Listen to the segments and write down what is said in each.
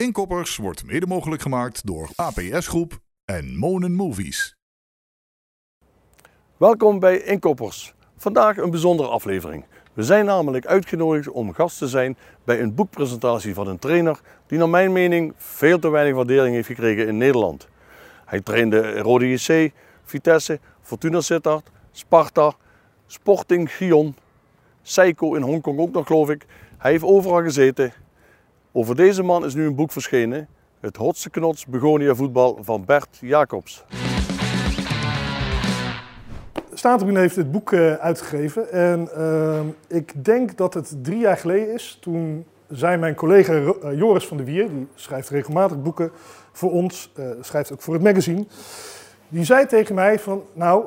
Inkoppers wordt mede mogelijk gemaakt door APS Groep en Monen Movies. Welkom bij Inkoppers. Vandaag een bijzondere aflevering. We zijn namelijk uitgenodigd om gast te zijn bij een boekpresentatie van een trainer die naar mijn mening veel te weinig waardering heeft gekregen in Nederland. Hij trainde Rode JC, Vitesse, Fortuna Sittard, Sparta, Sporting Gion, Seiko in Hongkong ook nog geloof ik. Hij heeft overal gezeten. Over deze man is nu een boek verschenen. Het Hotse Knots Begonia Voetbal van Bert Jacobs. Statenbrien heeft dit boek uh, uitgegeven. En uh, ik denk dat het drie jaar geleden is. Toen zei mijn collega uh, Joris van der Wier, die schrijft regelmatig boeken voor ons, uh, schrijft ook voor het magazine. Die zei tegen mij van, nou,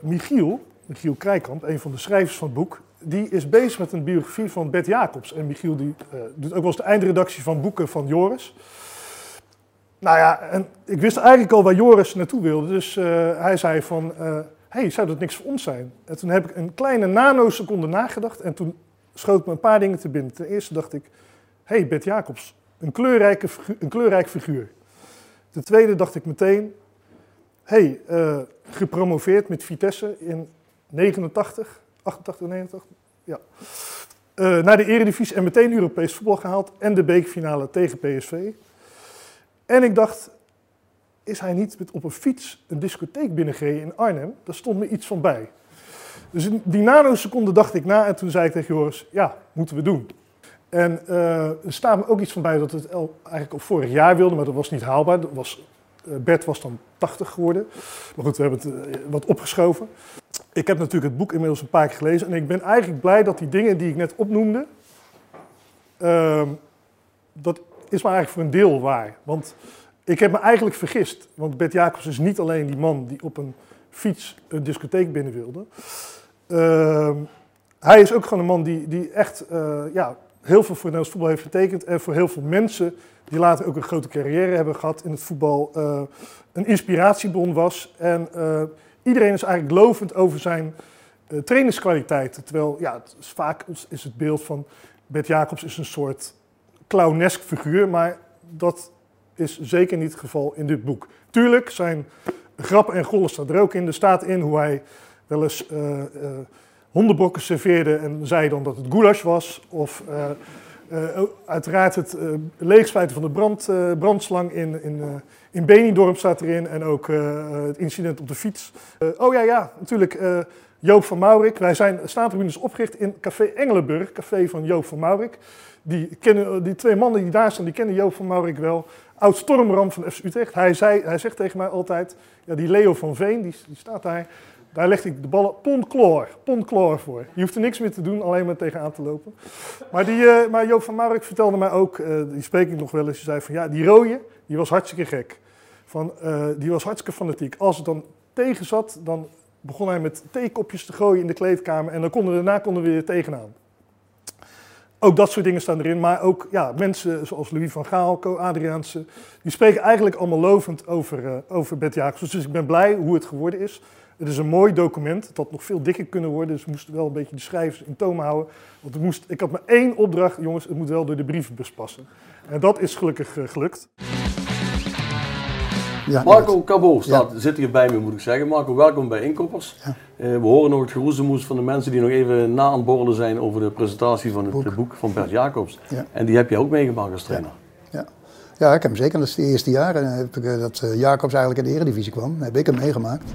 Michiel, Michiel Krijkamp, een van de schrijvers van het boek, die is bezig met een biografie van Bert Jacobs. En Michiel die, doet ook wel eens de eindredactie van boeken van Joris. Nou ja, en ik wist eigenlijk al waar Joris naartoe wilde. Dus hij zei van, hey, zou dat niks voor ons zijn? En toen heb ik een kleine nanoseconde nagedacht en toen schoot me een paar dingen te binnen. Ten eerste dacht ik, hey, Bert Jacobs, een, kleurrijke, een kleurrijk figuur. Ten tweede dacht ik meteen, hey, uh, gepromoveerd met Vitesse in 89, 88, 89, ja. Uh, naar de eredivisie en meteen Europees voetbal gehaald en de bekerfinale tegen PSV. En ik dacht, is hij niet met op een fiets een discotheek binnengereden in Arnhem? Daar stond me iets van bij. Dus in die nanoseconde dacht ik na en toen zei ik tegen Joris, ja, moeten we doen. En uh, er staat me ook iets van bij dat het eigenlijk al vorig jaar wilde, maar dat was niet haalbaar. Dat was, uh, Bert was dan 80 geworden. Maar goed, we hebben het wat opgeschoven. Ik heb natuurlijk het boek inmiddels een paar keer gelezen en ik ben eigenlijk blij dat die dingen die ik net opnoemde, ehm, dat is maar eigenlijk voor een deel waar. Want ik heb me eigenlijk vergist, want Bert Jacobs is niet alleen die man die op een fiets een discotheek binnen wilde. Uh, hij is ook gewoon een man die, die echt uh, ja, heel veel voor Nederlands voetbal heeft betekend. En voor heel veel mensen die later ook een grote carrière hebben gehad in het voetbal, uh, een inspiratiebron was. En uh, iedereen is eigenlijk lovend over zijn trainerskwaliteiten. Terwijl ja, het is vaak is het beeld van Bert Jacobs is een soort clownesk figuur, maar dat is zeker niet het geval in dit boek. Tuurlijk zijn grappen en gollen staat er ook in. Er staat in hoe hij wel eens uh, uh, hondenbokken serveerde en zei dan dat het goulash was. Of uh, uiteraard het leegspuiten van de brand, brandslang in, in, in Benidorm staat erin. En ook het incident op de fiets. oh ja, ja, natuurlijk Joop van Maurik. Wij zijn staattribunes opgericht in Café Engelenburg, café van Joop van Maurik. Die, kennen, die twee mannen die daar staan, die kennen Joop van Maurik wel oud stormram van FC Utrecht. Hij, zei, hij zegt tegen mij altijd, ja, die Leo van Veen, die, die staat daar, daar legde ik de ballen pontchlor, pontchlor voor. Je hoeft er niks meer te doen, alleen maar tegenaan te lopen. Maar, die, uh, maar Joop van Mark vertelde mij ook, uh, die spreek ik nog wel eens, die zei van ja, die rode, die was hartstikke gek. Van, uh, die was hartstikke fanatiek. Als het dan tegen zat, dan begon hij met theekopjes te gooien in de kleedkamer en dan konden, daarna konden we weer tegenaan. Ook dat soort dingen staan erin. Maar ook ja, mensen zoals Louis van Gaal, Co Adriaanse, die spreken eigenlijk allemaal lovend over, uh, over Bert. Dus ik ben blij hoe het geworden is. Het is een mooi document. Het had nog veel dikker kunnen worden. Dus we moesten wel een beetje de schrijvers in toom houden. Want ik, moest, ik had maar één opdracht, jongens. Het moet wel door de brievenbus passen. En dat is gelukkig uh, gelukt. Ja, Marco Cabo staat, ja. zit hier bij me, moet ik zeggen. Marco, welkom bij Inkoppers. Ja. Uh, we horen nog het geroezemoes van de mensen die nog even na aan het borrelen zijn over de presentatie van het boek, boek van Bert Jacobs. En die heb je ook meegemaakt als trainer. Ja. Ja, ik heb hem zeker. Dat is de eerste jaren heb ik, dat Jacobs eigenlijk in de Eredivisie kwam. heb ik hem meegemaakt.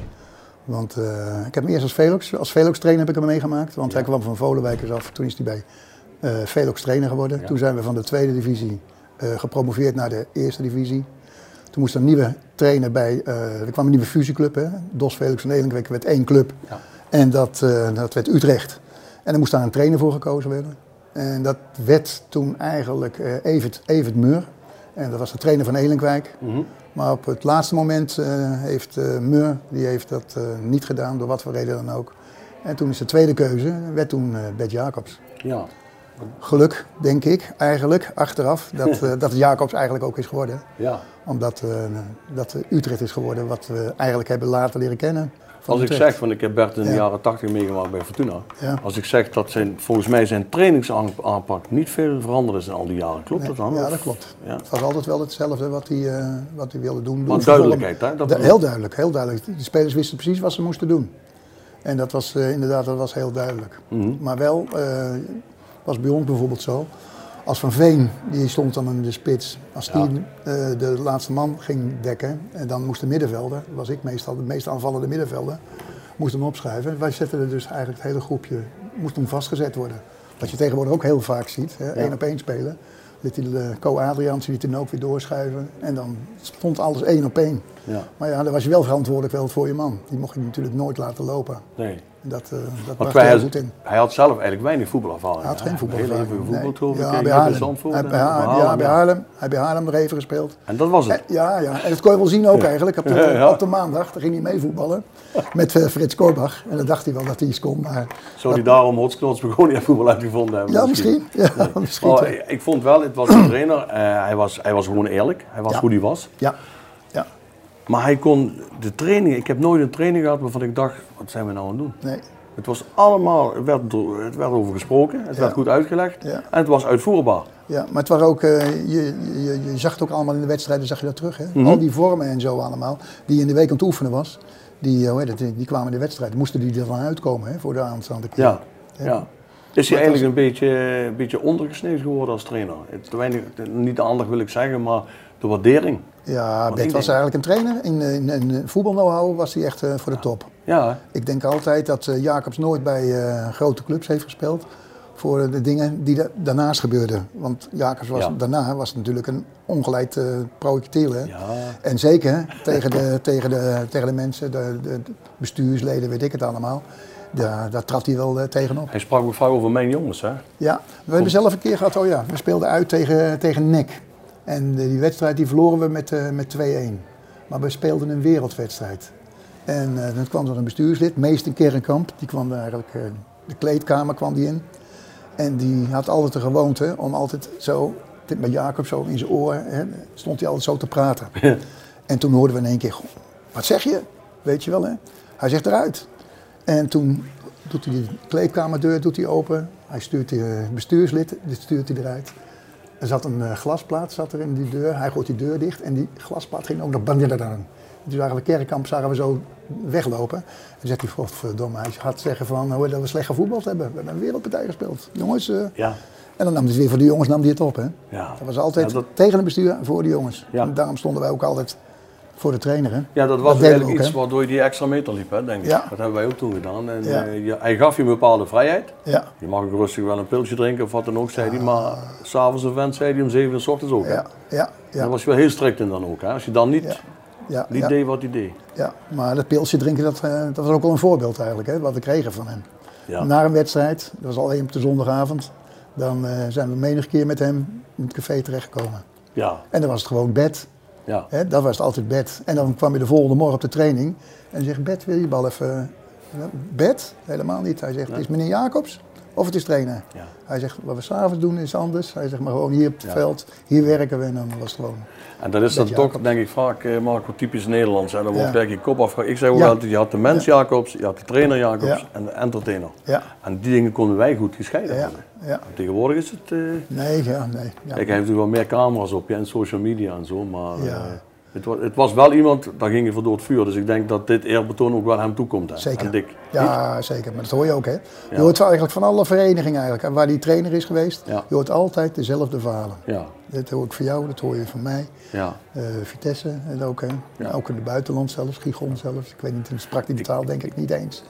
Want uh, ik heb hem eerst als Velox, als Velox trainer heb ik hem meegemaakt. Want hij kwam van Volenwijkers af. Toen is hij bij Velox trainer geworden. Toen zijn we van de tweede divisie gepromoveerd naar de eerste divisie. Toen moest een nieuwe trainer bij, er kwam een nieuwe fusieclub, hè? Dos Felix en Elinkwek werd één club. Ja. En dat, dat werd Utrecht. En er moest daar een trainer voor gekozen worden. En dat werd toen eigenlijk Evert, Evert Meur. En dat was de trainer van Elinkwijk. Mm -hmm. Maar op het laatste moment heeft Meur, die heeft dat niet gedaan, door wat voor reden dan ook. En toen is de tweede keuze, werd toen Bert Jacobs. Ja. Geluk, denk ik, eigenlijk, achteraf, dat, dat Jacobs eigenlijk ook is geworden. Ja omdat uh, dat Utrecht is geworden wat we eigenlijk hebben laten leren kennen. Als ik zeg, want ik heb Bert in de Ja. jaren 80 meegemaakt bij Fortuna. Als ik zeg dat zijn, volgens mij zijn trainingsaanpak niet veel veranderd is in al die jaren. Klopt dat dan? Ja, dat klopt. Het was altijd wel hetzelfde wat hij, eh, wat hij wilde doen. Maar duidelijkheid, hè? Dat heel duidelijk, heel duidelijk. De spelers wisten precies wat ze moesten doen. En dat was eh, inderdaad dat was heel duidelijk. Mhm. Maar wel, eh, was bij ons bijvoorbeeld zo. Als Van Veen, die stond dan in de spits. Als die eh, de laatste man ging dekken, en dan moest de middenvelder, dat was ik meestal, de meest aanvallende middenvelder, moest hem opschrijven. Wij zetten er dus eigenlijk het hele groepje, moest hem vastgezet worden. Wat je tegenwoordig ook heel vaak ziet, hè, één op één spelen. Liet hij de Co-Adriaans, liet hij dan ook weer doorschuiven. En dan stond alles één op één. Ja. Maar ja, dan was je wel verantwoordelijk wel voor je man. Die mocht je natuurlijk nooit laten lopen. Nee. Dat, eh dat wij, heel goed in. hij had zelf eigenlijk weinig voetbalervaring. Hij had geen voetbalervaring. Heel even nee. geloof ik. Ja, bij Haarlem. Hij, bij, Haarlem, ja, bij ja. Haarlem. Hij bij Haarlem er even gespeeld. En dat was Eh, het. Ja, ja, en dat kon je wel zien ook eigenlijk. Op de, Ja. op de maandag daar ging hij mee voetballen met eh, Frits Korbach. En dan dacht hij wel dat hij iets kon. Maar Zou hij daarom Hotsknots begonnen voetbal uitgevonden hebben? ja, misschien. Ja, misschien. Maar ik- ik vond wel, het was een trainer, eh, hij, was, hij was gewoon eerlijk. Hij was Ja. hoe hij was. Ja, ja, Maar hij kon de training, ik heb nooit een training gehad waarvan ik dacht, wat zijn we nou aan het doen? nee. Het was allemaal, het werd, het werd over gesproken, het Ja. werd goed uitgelegd Ja. en het was uitvoerbaar. Ja, maar het was ook, eh, je, je, je zag het ook allemaal in de wedstrijden, zag je dat terug. Hè? Mhm. Al die vormen en zo allemaal, die je in de week aan het oefenen was, die, eh, hoe heet het, die kwamen in de wedstrijd. Moesten die er dan uitkomen hè, voor de aanstaande keer. Ja, ja. Is hij eigenlijk een beetje, een beetje ondergesneeuwd geworden als trainer? Te weinig, niet aandacht wil ik zeggen, maar de waardering. Ja, Bert was eigenlijk een trainer. In, in, in voetbal was hij echt eh, voor de top. Ja, Ik denk altijd dat eh, Jacobs nooit bij eh, grote clubs heeft gespeeld. Voor de dingen die da- daarnaast gebeurden. Want Jacobs was Ja. daarna was natuurlijk een ongeleid eh projectiel. Hè? ja. En zeker tegen de, tegen de, tegen de mensen, de, de bestuursleden, weet ik het allemaal. Daar, daar trad hij wel eh, tegenop. Hij sprak vaak over mijn jongens, hè? Ja, we hebben zelf een keer gehad, oh ja, we speelden uit tegen, tegen NEC. En eh, die wedstrijd die verloren we met, eh, met 2-1. Maar we speelden een wereldwedstrijd. En eh, dan kwam er een bestuurslid, Meester Kerrenkamp, die kwam eigenlijk, de kleedkamer kwam die in. En die had altijd de gewoonte om altijd zo, met Jacob zo in zijn oor, hè, stond hij altijd zo te praten. En toen hoorden we in één keer, "Goh, wat zeg je? Weet je wel hè? Hij zegt eruit. En toen doet hij de kleedkamerdeur doet hij open. Hij stuurt de bestuurslid, dit stuurt hij eruit. Er zat een eh, glasplaat zat er in die deur. Hij gooit die deur dicht en die glasplaat ging ook nog bandidadaan. Dus zagen we Kerkkamp zagen we zo weglopen. En toen zegt hij, godverdomme, hij had zeggen van hoe dat we slecht gevoetbald hebben. We hebben een wereldpartij gespeeld. Jongens, eh, Ja. en dan nam hij het weer voor de jongens nam hij het op. Hè. Ja. Dat was altijd Ja, dat- tegen het bestuur en voor de jongens. Ja. En daarom stonden wij ook altijd voor de trainer. Hè. Ja, dat was eigenlijk ook, iets waardoor je die extra meter liep, hè, denk ik. Ja. Dat hebben wij ook toen gedaan. En, Ja. eh, je- hij gaf je een bepaalde vrijheid. Ja, Je mag ook rustig wel een pilsje drinken of wat dan ook, zei hij. Maar s'avonds een vent zei hij om 7 uur s ochtends ook. hè. ja, ja, Daar ja. was je wel heel strikt in dan ook. Hè. Als je dan niet, niet deed wat hij deed. Ja, maar dat pilsje drinken, dat, eh, dat was ook wel een voorbeeld eigenlijk, hè, wat we kregen van hem. Ja. Na een wedstrijd, dat was alleen op de zondagavond, dan eh, zijn we menig keer met hem in het café terechtgekomen. Ja, En dan was het gewoon bed, ja. hè, dat was het altijd bed. En dan kwam je de volgende morgen op de training en zegt, Bed, wil je bal even... Bed? Helemaal niet. Hij zegt, het is meneer Jacobs of het is trainer. Ja. Hij zegt, wat we s'avonds doen is anders. Hij zegt, maar gewoon hier op het Ja. veld, hier werken we en dan was het gewoon... En dat is dan toch, denk ik, vaak, eh, Marco, typisch Nederlands. Hè. Dan wordt Ja. je kop af. Ik zeg ook altijd, je had de mens Jacobs, je had de trainer Jacobs Ja. en de entertainer. Ja, En die dingen konden wij goed gescheiden ja. Tegenwoordig is het... eh, Nee, ja, nee. Ja. Kijk, hij heeft natuurlijk wel meer camera's op ja, en social media en zo, maar Ja. eh, het, was, het was wel iemand, daar ging je voor door het vuur. Dus ik denk dat dit eerbetoon ook wel hem toekomt. Hè. Zeker. Dick. Ja, zeker. Maar dat hoor je ook, hè? Je Ja. hoort eigenlijk van alle verenigingen eigenlijk, en waar die trainer is geweest, Ja. je hoort altijd dezelfde verhalen. Ja, Dat hoor ik van jou, dat hoor je van mij. ja. Eh, Vitesse en ook, hè? Ja. Ook in het buitenland zelfs, Gigon zelfs. Ik weet niet, sprak die taal denk ik niet eens.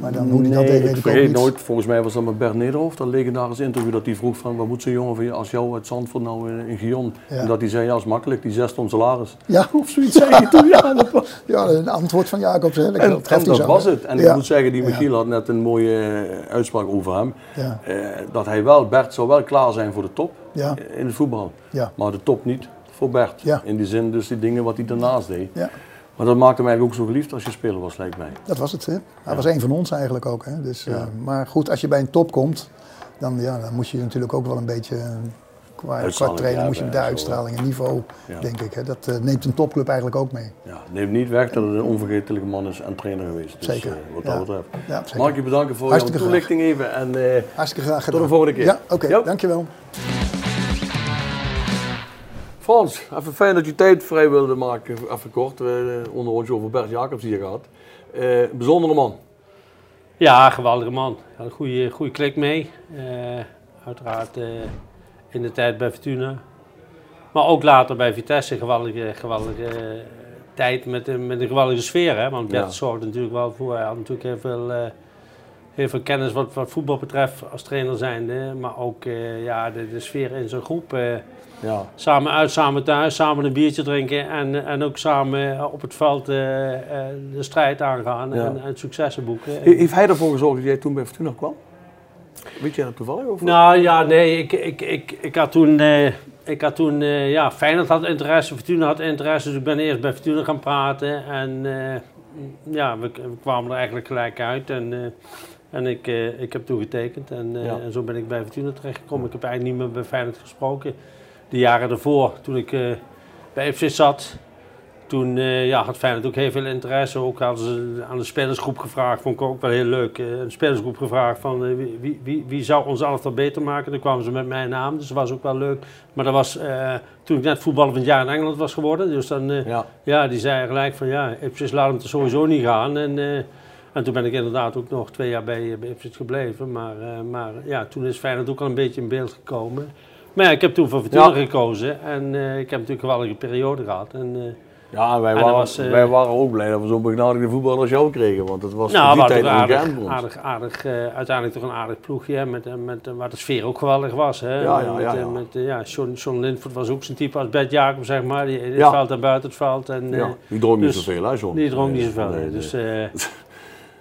Maar dan hoe dat Nee, deed, weet ik vergeet nooit, volgens mij was dat met Bert Nederhof, dat legendarisch interview, dat hij vroeg van, wat moet zo'n jongen van je als jou uit Zandvoort nou in, in Gion? Ja. En dat hij zei, ja, is makkelijk, die zes ton salaris. Ja, Of zoiets zei hij toen, ja. Dat ja, een antwoord van Jacobs, hè? Dat, en, dat zo, was hè? het. En Ja. ik moet zeggen, die. Michiel had net een mooie eh, uitspraak over hem. Ja. Eh, dat hij wel, Bert zou wel klaar zijn voor de top eh, in het voetbal. Ja. Maar de top niet voor Bert. Ja. In die zin dus die dingen wat hij daarnaast deed. Maar dat maakte hem eigenlijk ook zo geliefd als je speler was, lijkt mij. dat was het, hè? Hij was een van ons eigenlijk ook, hè? Dus, eh, maar goed, als je bij een top komt, dan, ja, dan moet je natuurlijk ook wel een beetje... eh, qua, qua trainer moet je de uitstraling en niveau, denk ik. Hè. Dat eh, neemt een topclub eigenlijk ook mee. Ja, neemt niet weg dat het een onvergetelijke man is en trainer geweest. Dus, Zeker, wat dat betreft. Ja, zeker. Mag ik je bedanken voor jouw toelichting even. En Hartstikke graag gedaan. tot de volgende keer. Ja, oké. Ja. Dankjewel. Frans, even fijn dat je tijd vrij wilde maken. Even kort. We uh, onder ons over Bert Jacobs hier gehad. Eh, een bijzondere man. Ja, geweldige man. Had een goede, goede klik mee. Eh, uiteraard eh, in de tijd bij Fortuna. Maar ook later bij Vitesse. Geweldige, geweldige tijd met, een- met een geweldige sfeer. Hè? Want Bert Ja. zorgde natuurlijk wel voor. Hij had natuurlijk heel veel, heel veel kennis wat, wat voetbal betreft als trainer zijnde. Maar ook eh, ja, de, de sfeer in zijn groep. eh, Ja. samen uit, samen thuis, samen een biertje drinken. En, en ook samen op het veld eh, eh, de strijd aangaan Ja. en, en successen boeken. He- Heeft hij ervoor gezorgd dat jij toen bij Fortuna kwam? Weet jij dat toevallig? Of? Nou ja, nee, ik, ik, ik, ik had toen, eh, ik had toen eh, ja, Feyenoord had interesse, Fortuna had interesse, dus ik ben eerst bij Fortuna gaan praten. En eh, ja, we, we kwamen er eigenlijk gelijk uit en, eh, en ik, eh, ik heb toen getekend. En, eh, Ja. en zo ben ik bij Fortuna terechtgekomen. Ik heb eigenlijk niet meer bij Feyenoord gesproken. De jaren daarvoor, toen ik eh, bij FC zat, toen ja, had Feyenoord ook heel veel interesse. Ook hadden ze aan de spelersgroep gevraagd, vond ik ook wel heel leuk. een spelersgroep gevraagd van wie, wie, wie, zou ons elftal beter maken. Dan kwamen ze met mijn naam, dus dat was ook wel leuk. Maar dat was toen ik net voetballer van het jaar in Engeland was geworden. Dus dan, Ja. ja, die zei gelijk van ja, Ipswich laat hem er sowieso niet gaan. En, en toen ben ik inderdaad ook nog twee jaar bij, eh, bij Ipswich gebleven. Maar, eh, maar ja, toen is Feyenoord ook al een beetje in beeld gekomen. Maar ja, ik heb toen voor Fortuna Ja. gekozen. En eh, ik heb natuurlijk een geweldige periode gehad. En, Ja, wij, En dat waren, was, wij waren ook blij dat we zo'n begnadigde voetballer als jou kregen. Want het was nou, die tijd aardig, aardig, aardig eh, uiteindelijk toch een aardig ploegje. Met, met, waar de sfeer ook geweldig was. Hè. Ja, ja, met, ja. Met, ja, John, John Lindford was ook zijn type als Bert Jacob, zeg maar. Die, in het veld en buiten het veld. En, Ja, die dronk niet dus- zoveel, hè, John? Die dronk Nee, niet zoveel. nee, nee. nee. Dus,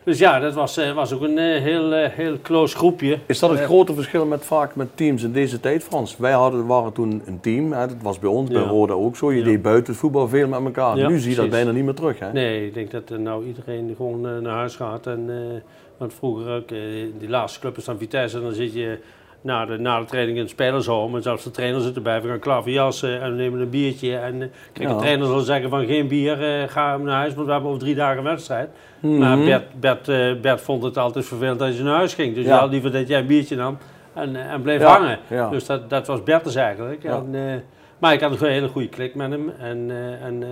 dus ja, dat was, eh, was ook een eh, heel, eh, heel close groepje. Is dat het grote verschil met vaak met teams in deze tijd, Frans? Wij hadden, waren toen een team, hè, dat was bij ons, bij Ja. Roda ook zo. Je Ja. deed buiten het voetbal veel met elkaar. Ja, nu zie je dat bijna niet meer terug, hè? Nee, ik denk dat nou iedereen gewoon naar huis gaat. En, want vroeger ook, die laatste club is dan Vitesse. En dan zit je na de, na de training in het spelershome. En zelfs de trainer zit erbij. We gaan klaverjassen en we nemen een biertje. En eh, kijk, Ja. de trainer zal zeggen van geen bier, eh, ga naar huis. Want we hebben over drie dagen wedstrijd. Mhm. Maar Bert, Bert, eh, Bert vond het altijd vervelend als je naar huis ging. Dus Ja. had liever dat jij een biertje nam en, en bleef Ja, hangen. ja. Dus dat, dat was Bertus eigenlijk. En, maar ik had een hele goede klik met hem. En, en,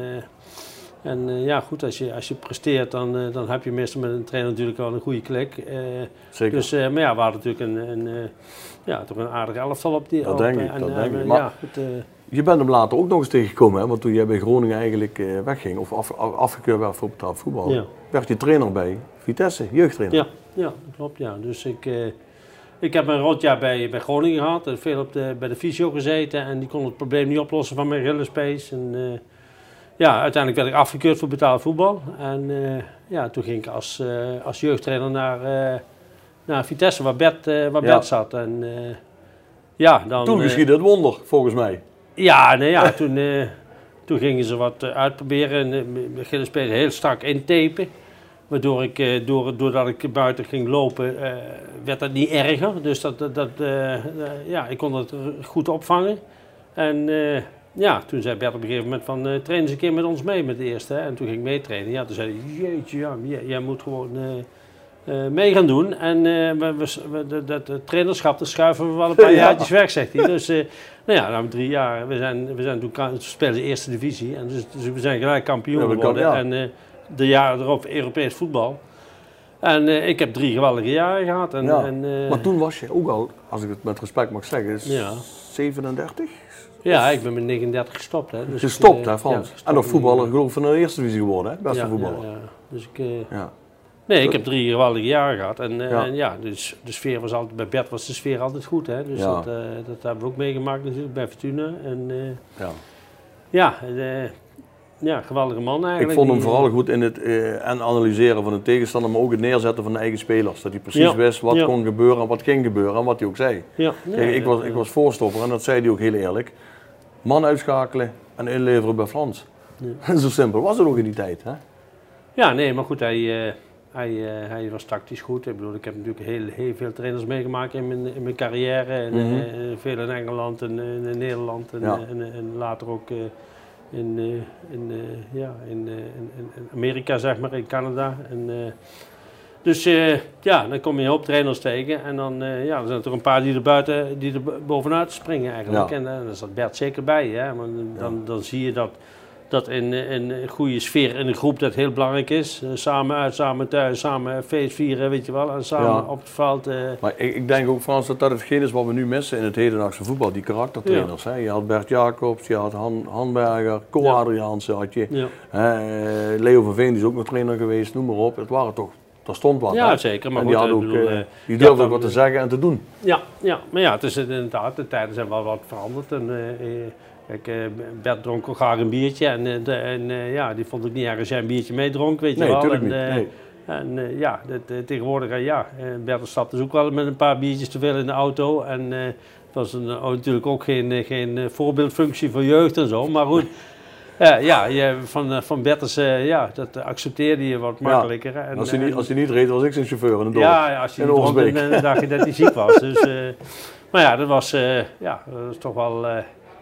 en eh, ja, goed, als je, als je presteert, dan, eh, dan heb je meestal met een trainer natuurlijk wel een goede klik. Eh, Zeker. dus, maar ja, we hadden natuurlijk een, een, ja, toch een aardig elftal op die Dat op, denk ik, en, dat en, denk ik. Maar- ja, goed, Je bent hem later ook nog eens tegengekomen, hè? Want toen jij bij Groningen eigenlijk wegging, of af, af- afgekeurd werd voor betaald voetbal, Ja. werd je trainer bij Vitesse, jeugdtrainer. Ja, ja, dat klopt. Ja. Dus ik, ik heb een rotjaar bij, bij Groningen gehad. en Veel op de, bij de fysio gezeten. En die kon het probleem niet oplossen van mijn rillenspace. En ja, uiteindelijk werd ik afgekeurd voor betaald voetbal. En eh, ja, toen ging ik als, eh, als jeugdtrainer naar, eh, naar Vitesse, waar Bert, waar Ja. Bert zat. En ja, dan... Toen geschiedde het wonder, volgens mij. ja, nee, ja toen, toen gingen ze wat uitproberen en uh, beginnen spelen heel strak intapen. Waardoor ik, eh, door, doordat ik buiten ging lopen, werd dat niet erger. Dus dat, dat, dat, ja, ik kon het r- goed opvangen. En ja, toen zei Bert op een gegeven moment van, eh train eens een keer met ons mee met de eerste. Hè. En toen ging ik meetrainen. Ja, toen zei hij, jeetje, ja, jij, jij moet gewoon eh, mee gaan doen. En we, we, trainerschap, dat schuiven we wel een paar Ja. jaartjes weg, zegt hij. Dus nou ja, na drie jaar, we zijn, we zijn toen spelen de eerste divisie. En dus, dus we zijn gelijk kampioen Ja, we kan- geworden. ja. En de jaren erop Europees voetbal. En ik heb drie geweldige jaren gehad. En, Ja. en, Maar toen was je ook al, als ik het met respect mag zeggen, is Ja. 37? Ja, ik ben met 39 gestopt. Hè. Dus gestopt, ik, hè eh, Frans? ja, gestopt. en nog voetballer, geloof ik, van de eerste divisie geworden, hè? Beste voetballer. Ja, ja. Dus ik, eh, Ja. nee, ik heb drie geweldige jaren gehad. En, eh, Ja. en ja, dus de sfeer was altijd, bij Bert was de sfeer altijd goed. Hè. Dus Ja. dat, eh, dat hebben we ook meegemaakt natuurlijk bij Fortuna. En eh, Ja. ja, eh, ja, geweldige man eigenlijk. Ik vond hem vooral goed in het eh, en analyseren van de tegenstander, maar ook het neerzetten van de eigen spelers. Dat hij precies Ja, wist wat ja. kon gebeuren en wat ging gebeuren en wat hij ook zei. Ja, Kijk, ik, was, ik was voorstopper en dat zei hij ook heel eerlijk. Man uitschakelen en inleveren bij Frans. Zo simpel was het ook in die tijd. Hè? Ja, nee, maar goed, hij, eh, Hij, eh, hij was tactisch goed. Ik bedoel, ik heb natuurlijk heel, heel veel trainers meegemaakt in mijn, in mijn carrière. En, Mhm. veel in Engeland en in Nederland en, en, en later ook in, eh, in, eh, ja, in, eh, in, in- in Amerika, zeg maar, in Canada. En, dus ja, dan kom je een hoop trainers tegen en dan ja, er zijn er een paar die er buiten, die er bo- bovenuit springen eigenlijk. Ja. En daar zat Bert zeker bij, hè? want dan, dan zie je dat, dat in, een goede sfeer in een groep dat heel belangrijk is. Eh, samen uit, samen thuis, samen feest vieren, weet je wel, en samen Ja. op het veld. eh, Maar ik, ik denk ook Frans dat dat hetgeen is wat we nu missen in het hedendaagse voetbal, die karaktertrainers. Hè? Je had Bert Jacobs, je had Han, Hanberger, Co Ja. Adriaanse had je. eh, Leo van Veen is ook nog trainer geweest, noem maar op. Het waren toch, daar stond wat. ja, hè? zeker. Maar en goed, die, ik ook, bedoel, die ja, dan- ook wat te zeggen en te doen. Ja, ja, maar ja, het is inderdaad, de tijden zijn wel wat veranderd. En, kijk, eh, Bert dronk ook graag een biertje. En, eh, en eh, ja, die vond het niet erg als jij een biertje meedronk, weet je wel. en, niet. Nee. En ja, dat, tegenwoordig, ja, Bert stapt dus ook wel met een paar biertjes te veel in de auto. En het was een, oh, natuurlijk ook geen, geen voorbeeldfunctie voor jeugd en zo. Maar goed, ja, je, van, van Bert is, eh, ja, dat accepteerde je wat makkelijker. En, als, hij niet, als hij niet reed, was ik zijn chauffeur in een dorp. ja, ja, als je dronk dan dacht je dat hij ziek was. Dus, maar ja, dat was, ja, dat was toch wel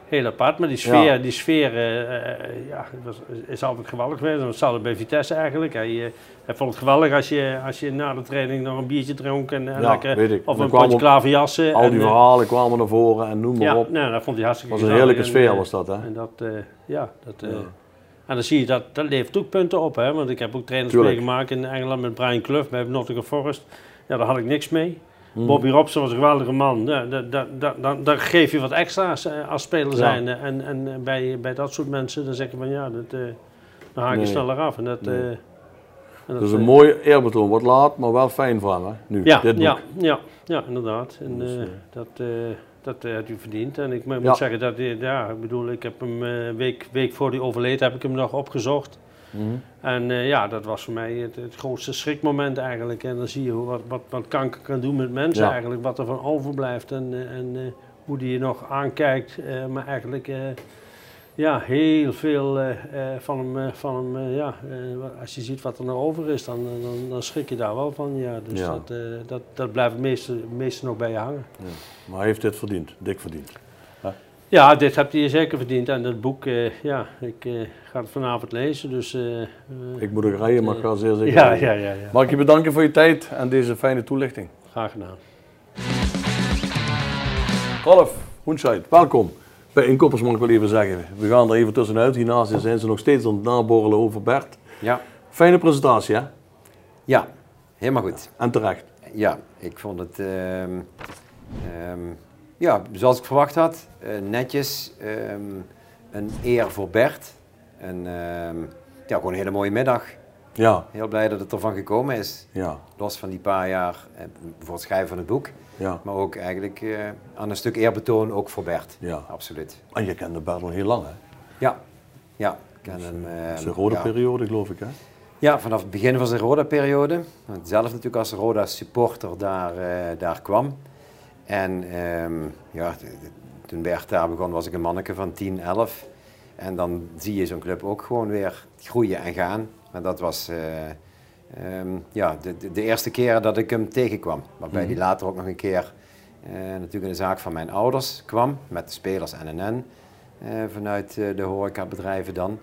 heel apart. Maar die sfeer, Ja. die sfeer eh, eh, ja, was, is altijd geweldig geweest. En Hetzelfde bij Vitesse eigenlijk. Hij, eh, hij vond het geweldig als je, als je na de training nog een biertje dronk. En, en Ja, lekker, weet ik. Of een potje klaverjassen. Al die en, verhalen kwamen naar voren en noem maar ja, op. nee, dat vond hij hartstikke was een heerlijke En, sfeer eh, was dat, hè? En dat, ja, dat... En dan zie je dat, dat levert ook punten op, hè? want ik heb ook trainers Tuurlijk. meegemaakt in Engeland met Brian Clough bij Nottingham Forest. Ja, daar had ik niks mee. Hmm. Bobby Robson was een geweldige man. Dan, dan geef je wat extra's eh, als speler zijn. En, en eh, bij, bij dat soort mensen dan zeg je van ja, dat, eh, dan haak je sneller af. En dat, dat, is een mooi eerbetoon. Wat laat, maar wel fijn van hè? Nu, ja, dit boek. ja, ja, ja, inderdaad. En, Dus, dat, dat had u verdiend. En ik moet zeggen dat, ja, ik bedoel, ik heb hem een week, week voor hij overleed, heb ik hem nog opgezocht. Mhm. En eh, ja, dat was voor mij het, het grootste schrikmoment eigenlijk. En dan zie je hoe, wat, wat, wat kanker kan doen met mensen Ja. eigenlijk, wat er van overblijft en, eh, en eh, hoe die je nog aankijkt. maar eigenlijk, ja, heel veel van hem, van hem ja, als je ziet wat er nog over is, dan, dan, dan schrik je daar wel van. Ja, dus Ja. Dat, dat, dat blijft het meeste, het meeste nog bij je hangen. Maar hij heeft dit verdiend, dik verdiend. Ja, dit hebt hij zeker verdiend. En dat boek, eh, ja, ik eh, ga het vanavond lezen. Dus, eh, Ik moet ook rijden, maar ik ga zeer zeker ja, ja, ja, ja, Mag ik je bedanken voor je tijd en deze fijne toelichting. graag gedaan. Ralf Hoenscheid, welkom. Bij Inkoppers mag ik wel even zeggen. We gaan er even tussenuit. Hiernaast zijn ze nog steeds aan het naborrelen over Bert. Ja, Fijne presentatie, hè? ja, helemaal goed. En terecht. Ja, ik vond het, ehm, ehm, ja, zoals ik verwacht had, eh, netjes, ehm, een eer voor Bert. En ehm, ja, gewoon een hele mooie middag. Ja, Heel blij dat het ervan gekomen is. ja, Los van die paar jaar eh, voor het schrijven van het boek. ja. Maar ook eigenlijk eh, aan een stuk eerbetoon ook voor Bert. Ja. Absoluut. En je kende Bert al heel lang, hè? Ja, ja. Ik ken hem, ehm, Zijn rode ja. periode, geloof ik, hè? Ja, vanaf het begin van zijn Roda-periode. Want zelf natuurlijk als Roda-supporter daar, daar kwam. En ehm, ja, toen Bert daar begon was ik een manneke van 10, 11. En dan zie je zo'n club ook gewoon weer groeien en gaan. En dat was eh, ehm, ja, de, de, eerste keer dat ik hem tegenkwam. Waarbij hij later ook nog een keer eh, natuurlijk in de zaak van mijn ouders kwam. Met de spelers NNN eh, vanuit de horecabedrijven dan.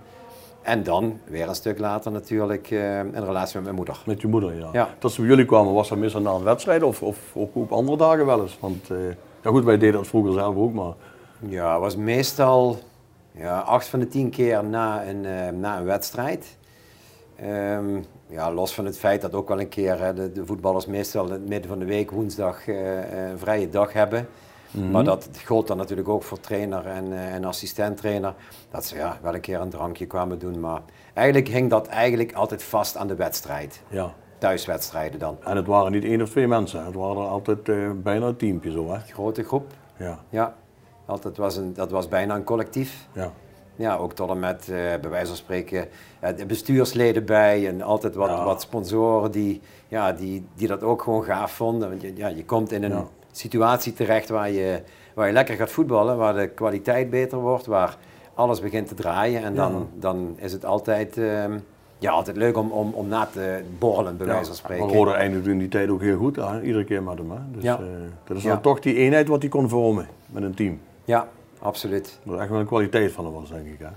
En dan, weer een stuk later natuurlijk, eh, een relatie met mijn moeder. Met je moeder, ja. Ja. Dat ze bij jullie kwamen, was dat meestal na een wedstrijd of, of ook op andere dagen wel eens? Want, eh, ja goed, wij deden dat vroeger zelf ook, maar... Ja, het was meestal ja, acht van de tien keer na een, eh, na een wedstrijd. Ehm, ja, los van het feit dat ook wel een keer hè, de, de voetballers meestal in het midden van de week woensdag eh, eh, een vrije dag hebben. Maar dat gold dan natuurlijk ook voor trainer en, eh, en assistent-trainer. Dat ze ja, wel een keer een drankje kwamen doen. Maar eigenlijk hing dat eigenlijk altijd vast aan de wedstrijd. Ja. Thuiswedstrijden dan. En het waren niet één of twee mensen, het waren er altijd eh, bijna een teampje zo, hè? Grote groep, Ja, ja. Altijd was een, dat was bijna een collectief. ja. Ja, ook tot en met, eh, bij wijze van spreken, eh, de bestuursleden bij en altijd wat, Ja. wat sponsoren die, ja, die, die dat ook gewoon gaaf vonden. Want je, ja, je komt in een Ja. Situatie terecht waar je, waar je lekker gaat voetballen, waar de kwaliteit beter wordt, waar alles begint te draaien. En dan, dan is het altijd, ehm, ja, altijd leuk om, om, om na te borrelen, bij wijze van spreken. Maar Roda eindigde in die tijd ook heel goed, iedere keer. Hè? Dus Ja. eh, dat is Ja. dan toch die eenheid wat hij kon vormen met een team. Ja, absoluut. Dat echt wel een kwaliteit van hem was, denk ik. Hè?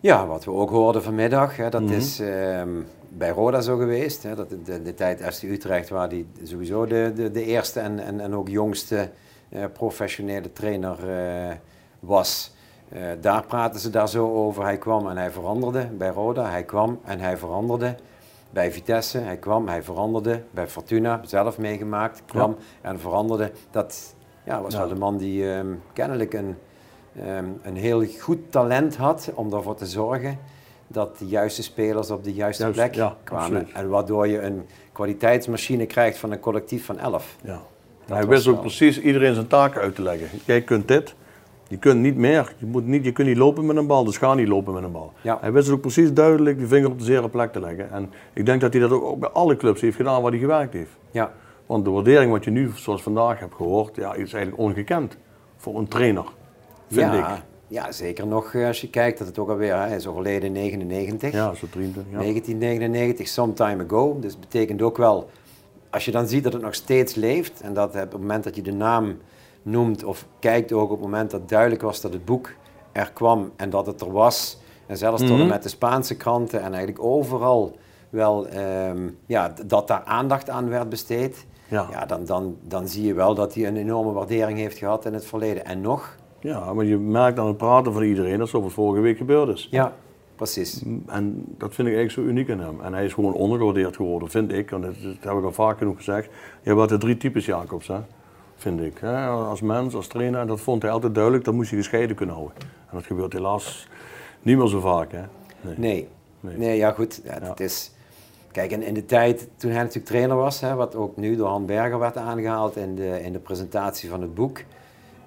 Ja, wat we ook hoorden vanmiddag, hè, dat Mhm. is ehm, bij Roda zo geweest. Hè, dat de, de, tijd FC Utrecht, waar die sowieso de, de, de eerste en, en, en ook jongste eh, professionele trainer eh, was. Eh, daar praten ze daar zo over. Hij kwam en hij veranderde bij Roda. Hij kwam en hij veranderde bij Vitesse. Hij kwam, hij veranderde bij Fortuna. Zelf meegemaakt, kwam en veranderde. Dat ja, was Ja. wel de man die ehm, kennelijk een, ehm, een heel goed talent had om ervoor te zorgen dat de juiste spelers op de juiste Juist, plek ja, kwamen. absoluut. En waardoor je een kwaliteitsmachine krijgt van een collectief van elf. Ja. Hij wist ook wel- precies iedereen zijn taken uit te leggen. Jij kunt dit, je kunt niet meer. Je, moet niet, je kunt niet lopen met een bal, dus ga niet lopen met een bal. Ja. Hij wist ook precies duidelijk de vinger op de zere plek te leggen. En ik denk dat hij dat ook, ook bij alle clubs heeft gedaan waar hij gewerkt heeft. Ja, Want de waardering wat je nu, zoals vandaag hebt gehoord, ja, is eigenlijk ongekend voor een trainer. Vind ja, ik. Ja, zeker nog eh, als je kijkt dat het ook alweer, hij is overleden in 99. Ja, zo 23. Ja. 1999, some time ago. Dus dat betekent ook wel, als je dan ziet dat het nog steeds leeft en dat op het moment dat je de naam noemt of kijkt ook op het moment dat duidelijk was dat het boek er kwam en dat het er was. En zelfs tot en Mhm. met de Spaanse kranten en eigenlijk overal wel, ehm, ja, dat daar aandacht aan werd besteed. Ja. Ja, dan, dan, dan zie je wel dat hij een enorme waardering heeft gehad in het verleden. En nog, ja, maar je merkt aan het praten van iedereen dat zoals vorige week gebeurd is. ja, precies. En dat vind ik eigenlijk zo uniek in hem. En hij is gewoon ondergewaardeerd geworden, vind ik. En dat, dat heb ik al vaak genoeg gezegd. Je hebt altijd drie types Jacobs, hè? vind ik. Hè? Als mens, als trainer. En dat vond hij altijd duidelijk. Dat moest je gescheiden kunnen houden. En dat gebeurt helaas niet meer zo vaak. Hè? Nee. Nee. Nee. Nee, ja goed. Ja, Ja. Het is, kijk, in, in de tijd toen hij natuurlijk trainer was, hè, wat ook nu door Han Berger werd aangehaald in de, in de presentatie van het boek.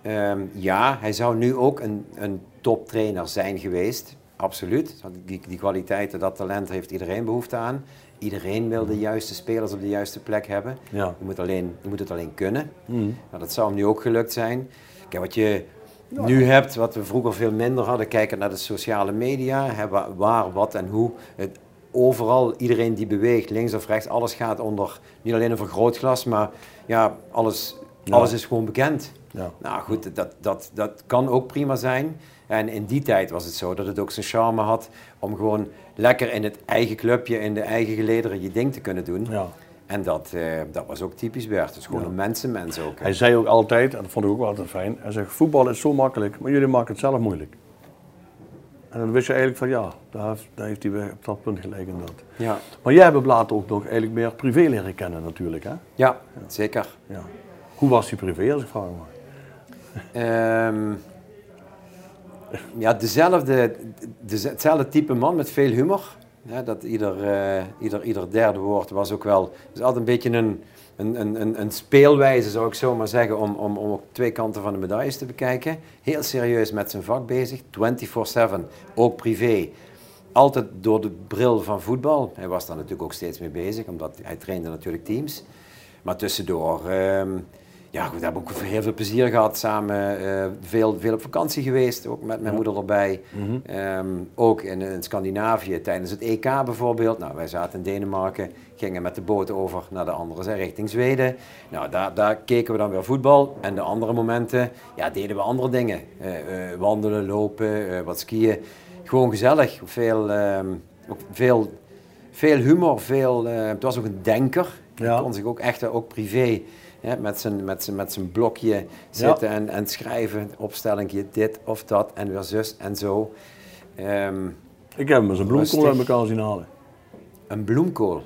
Ehm, ja, hij zou nu ook een, een toptrainer zijn geweest. Absoluut. Die, die kwaliteiten, dat talent heeft iedereen behoefte aan. Iedereen wil de juiste spelers op de juiste plek hebben. Ja. Je, moet alleen, je moet het alleen kunnen. Mhm. Nou, dat zou hem nu ook gelukt zijn. Kijk, wat je nu hebt, wat we vroeger veel minder hadden, kijken naar de sociale media, hè, waar, wat en hoe. Het, overal, iedereen die beweegt, links of rechts, alles gaat onder, niet alleen een vergrootglas, maar ja, alles, Ja. alles is gewoon bekend. Ja. Nou goed, dat, dat, dat kan ook prima zijn. En in die tijd was het zo dat het ook zijn charme had om gewoon lekker in het eigen clubje, in de eigen gelederen je ding te kunnen doen. Ja. En dat, eh, dat was ook typisch Bert. Dus gewoon Ja. een mensenmens ook. hè. Hij zei ook altijd, en dat vond ik ook wel altijd fijn, hij zegt voetbal is zo makkelijk, maar jullie maken het zelf moeilijk. En dan wist je eigenlijk van ja, daar heeft, daar heeft hij op dat punt gelijk in dat. Ja, Maar jij hebt later ook nog eigenlijk meer privé leren kennen natuurlijk. Hè? ja, zeker. Ja. Hoe was hij privé als ik vraag maar? Ehm, ja, dezelfde, deze- hetzelfde type man met veel humor. Ja, dat ieder, eh, ieder, ieder derde woord was ook wel... Het is altijd een beetje een, een, een, een, een speelwijze, zou ik zo maar zeggen, om, om, om ook twee kanten van de medailles te bekijken. Heel serieus met zijn vak bezig, 24-7, ook privé. Altijd door de bril van voetbal. Hij was daar natuurlijk ook steeds mee bezig, omdat hij trainde natuurlijk teams. Maar tussendoor, ehm, ja goed, we hebben ook heel veel plezier gehad samen. eh, veel, veel op vakantie geweest, ook met mijn moeder erbij. Ehm, ook in, in Scandinavië tijdens het EK bijvoorbeeld. Nou, wij zaten in Denemarken, gingen met de boot over naar de andere zij richting Zweden. Nou, daar, daar keken we dan weer voetbal. En de andere momenten, ja, deden we andere dingen. Eh, eh, wandelen, lopen, wat skiën. Gewoon gezellig. Veel, ehm, ook veel, veel humor, veel, het was ook een denker. Ja. Hij kon zich ook echt, ook privé, hè, met, zijn, met, zijn, met zijn blokje zitten en, en schrijven, opstellingje, dit of dat en weer zus en zo. Ehm, Ik heb hem eens een bloemkool uit elkaar zien halen. een bloemkool,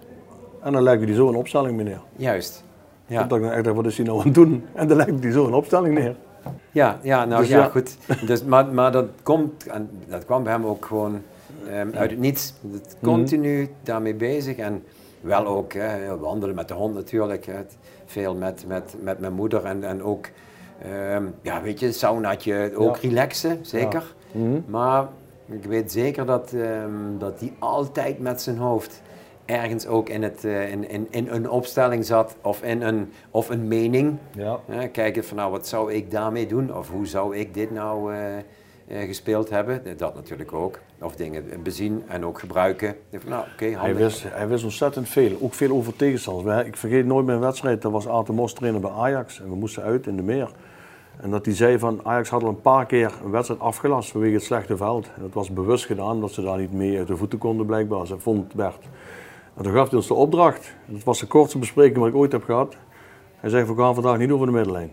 En dan legde hij zo een opstelling neer. juist. Ja. Ik dan echt dacht, wat is hij nou aan het doen? En dan legde hij zo een opstelling neer. ja, ja nou Dus ja, ja. goed. Dus, maar, maar dat, komt, en dat kwam bij hem ook gewoon ehm, uit het niets. Het continu daarmee bezig en wel ook hè, wandelen met de hond natuurlijk. Hè. Veel met, met, met mijn moeder en, en ook, ehm, ja weet je, saunaatje, ook Ja. relaxen, zeker. Mhm. Maar ik weet zeker dat hij dat die altijd met zijn hoofd ergens ook in, het, eh, in, in, in een opstelling zat of in een, of een mening. Ja. Hè, kijken van nou, wat zou ik daarmee doen? Of hoe zou ik dit nou eh, gespeeld hebben. Dat natuurlijk ook. Of dingen bezien en ook gebruiken. Nou, oké, Hij wist, hij wist ontzettend veel, ook veel over tegenstanders. Ik vergeet nooit een wedstrijd, dat was Aten Mos trainer bij Ajax. En we moesten uit in de meer. En dat hij zei van Ajax had al een paar keer een wedstrijd afgelast vanwege het slechte veld. En dat was bewust gedaan, dat ze daar niet mee uit de voeten konden blijkbaar. Ze vond Bert. En toen gaf hij ons de opdracht. Dat was de kortste bespreking wat ik ooit heb gehad. Hij zei, we gaan vandaag niet over de middenlijn.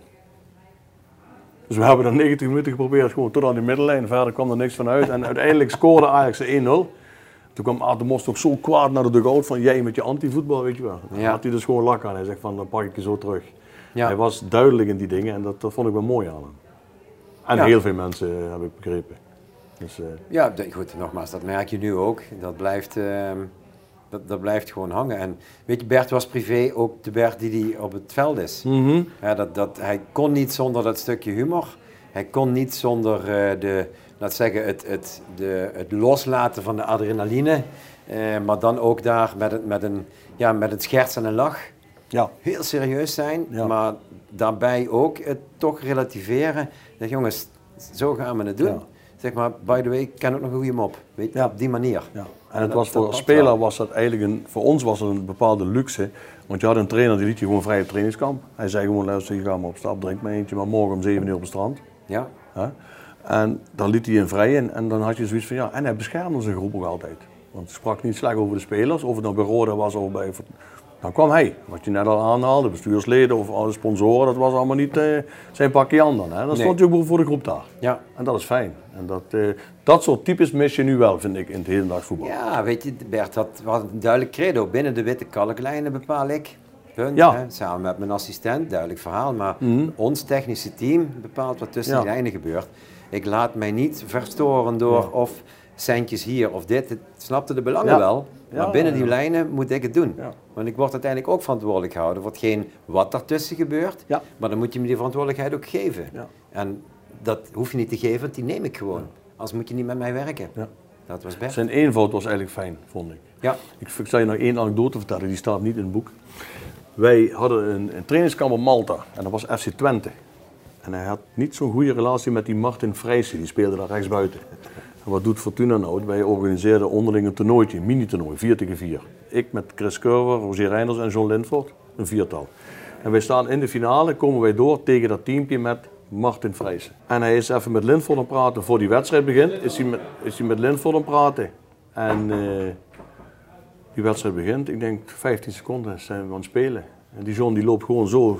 Dus we hebben dan 90 minuten geprobeerd, gewoon tot aan die middenlijn. Verder kwam er niks van uit. En uiteindelijk scoorde Ajax de 1-0. Toen kwam Aad de toch zo kwaad naar de dugout van jij met je anti-voetbal, weet je wel. Dan Ja. had hij dus gewoon lak aan. Hij zegt van, dan pak ik je zo terug. Ja. Hij was duidelijk in die dingen en dat, dat vond ik wel mooi aan hem. En Ja. heel veel mensen eh, heb ik begrepen. Dus, eh, Ja, goed, nogmaals, dat merk je nu ook. Dat blijft, ehm, dat, dat blijft gewoon hangen. En weet je, Bert was privé ook de Bert die, die op het veld is. Ja, dat, dat, hij kon niet zonder dat stukje humor. Hij kon niet zonder eh, de, laat zeggen, het, het, de, het loslaten van de adrenaline. Eh, maar dan ook daar met, het, met, een, ja, met een scherts en een lach. ja, Heel serieus zijn, Ja. maar daarbij ook het toch relativeren. Zeg, jongens, zo gaan we het doen. Ja. Zeg maar, by the way, ik ken ook nog een goede mop. Weet je, op die manier. En het was voor speler was dat eigenlijk een, voor ons was het een bepaalde luxe. Want je had een trainer die liet je gewoon vrij op trainingskamp. Hij zei gewoon, luister, je gaat maar op stap, drink maar eentje, maar morgen om 7 uur op het strand. Ja? En dan liet hij een vrij in en dan had je zoiets van ja, en hij beschermde zijn groep ook altijd. Want hij sprak niet slecht over de spelers, of het nou bij Roda was of bij. Dan kwam hij, wat je net al aanhaalde, bestuursleden of alle sponsoren, dat was allemaal niet eh, zijn pakje aan dan. Hè? Dan Nee. stond je ook voor de groep daar. ja. En dat is fijn. En dat, eh, dat soort types mis je nu wel, vind ik, in het hedendaags voetbal. ja, weet je, Bert had, had een duidelijk credo. Binnen de witte kalklijnen bepaal ik. Punt. Ja. Hè? Samen met mijn assistent, duidelijk verhaal. Maar ons technische team bepaalt wat tussen Ja. die lijnen gebeurt. Ik laat mij niet verstoren door of centjes hier of dit. Het snapte de belangen Ja. wel. Maar Ja, binnen die lijnen moet ik het doen. Want ik word uiteindelijk ook verantwoordelijk gehouden voor hetgeen wat daartussen gebeurt. Maar dan moet je me die verantwoordelijkheid ook geven. Ja. En dat hoef je niet te geven, want die neem ik gewoon. Anders moet je niet met mij werken. Ja. Dat was Bert. Zijn eenvoud was eigenlijk fijn, vond ik. Ja. Ik, ik zal je nog één anekdote vertellen, die staat niet in het boek. Wij hadden een, een trainingskamp op Malta en dat was FC Twente. En hij had niet zo'n goede relatie met die Martin Vrijsen, die speelde daar rechtsbuiten. Wat doet Fortuna nou? Wij organiseerden onderling een toernooitje, een mini-toernooi, 4 tegen 4. Ik met Chris Curver, Roger Reinders en John Lindford, een viertal. En wij staan in de finale, komen wij door tegen dat teampje met Martin Vrijsen. En hij is even met Lindford aan het praten. Voor die wedstrijd begint, is hij met, is hij met praten. En... eh, die wedstrijd begint, ik denk 15 seconden zijn we aan het spelen. En die John die loopt gewoon zo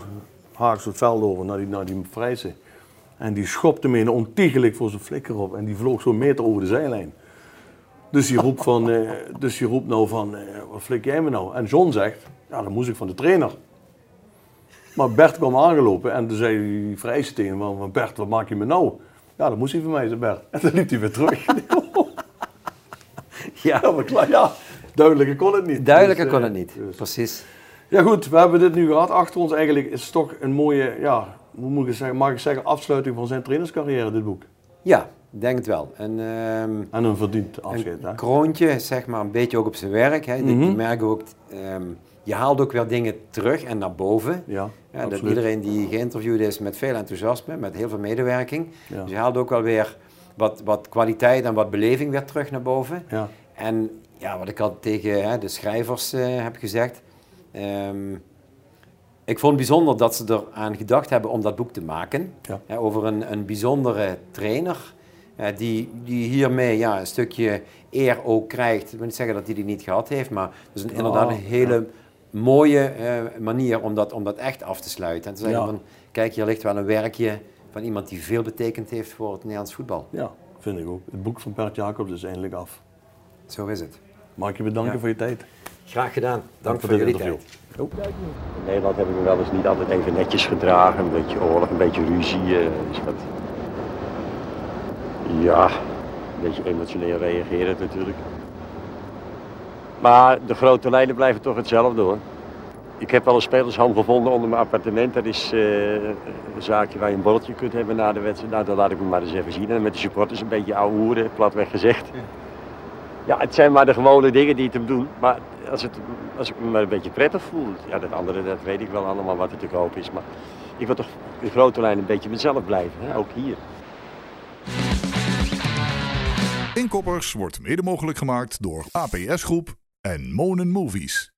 haaks het veld over naar die, naar die Vrijse. En die schopte me een ontiegelijk voor zijn flikker op. En die vloog zo'n meter over de zijlijn. Dus die roept, van, eh, dus die roept nou van, eh, wat flik jij me nou? En John zegt, ja dat moest ik van de trainer. Maar Bert kwam aangelopen en toen zei die Vrijse tegen hem van, Bert wat maak je me nou? Ja dat moest hij van mij, zei Bert. En toen liep hij weer terug. Ja, ja, maar klaar, ja, duidelijker kon het niet. duidelijker Dus, kon eh, het niet. dus- Precies. ja goed, we hebben dit nu gehad. Achter ons eigenlijk is het toch een mooie, ja, hoe moet ik zeggen, mag ik zeggen, afsluiting van zijn trainerscarrière, dit boek. Ja, denk het wel. En, ehm, En een verdiend afscheid. Hè? een kroontje, zeg maar, een beetje ook op zijn werk. Hè. Merk ook, ehm, je haalt ook weer dingen terug en naar boven. Ja, Ja, dat iedereen die geïnterviewd is met veel enthousiasme, met heel veel medewerking. Ja. Dus je haalt ook wel weer wat, wat kwaliteit en wat beleving weer terug naar boven. Ja, En ja, wat ik al tegen hè, de schrijvers eh, heb gezegd. ehm, ik vond het bijzonder dat ze eraan gedacht hebben om dat boek te maken. Ja. Hè, over een, een bijzondere trainer. eh, die, die hiermee ja, een stukje eer ook krijgt. Ik wil niet zeggen dat hij die niet gehad heeft, maar het is een, inderdaad een hele mooie eh, manier om dat, om dat echt af te sluiten. En te zeggen Ja. van, kijk, hier ligt wel een werkje van iemand die veel betekend heeft voor het Nederlands voetbal. ja, vind ik ook. Het boek van Bert Jacobs is eindelijk af. Zo is het. Mag ik je bedanken voor je tijd. Graag gedaan. Dank, voor jullie interview. tijd. In Nederland heb ik me wel eens niet altijd even netjes gedragen. Een beetje oorlog, een beetje ruzie. eh, dus dat... Ja, een beetje emotioneel reageren natuurlijk. Maar de grote lijnen blijven toch hetzelfde hoor. Ik heb wel een spelershand gevonden onder mijn appartement. Dat is eh, een zaakje waar je een borreltje kunt hebben na de wedstrijd. Nou, dan laat ik me maar eens even zien. En met de supporters een beetje ouwe hoeren, platweg gezegd. Ja, het zijn maar de gewone dingen die het hem doen. Maar als, het, als ik me maar een beetje prettig voel, ja, dat andere, dat weet ik wel allemaal wat er te koop is. Maar ik wil toch in grote lijn een beetje mezelf blijven, hè? ook hier. Inkoppers wordt mede mogelijk gemaakt door APS Groep en Monen Movies.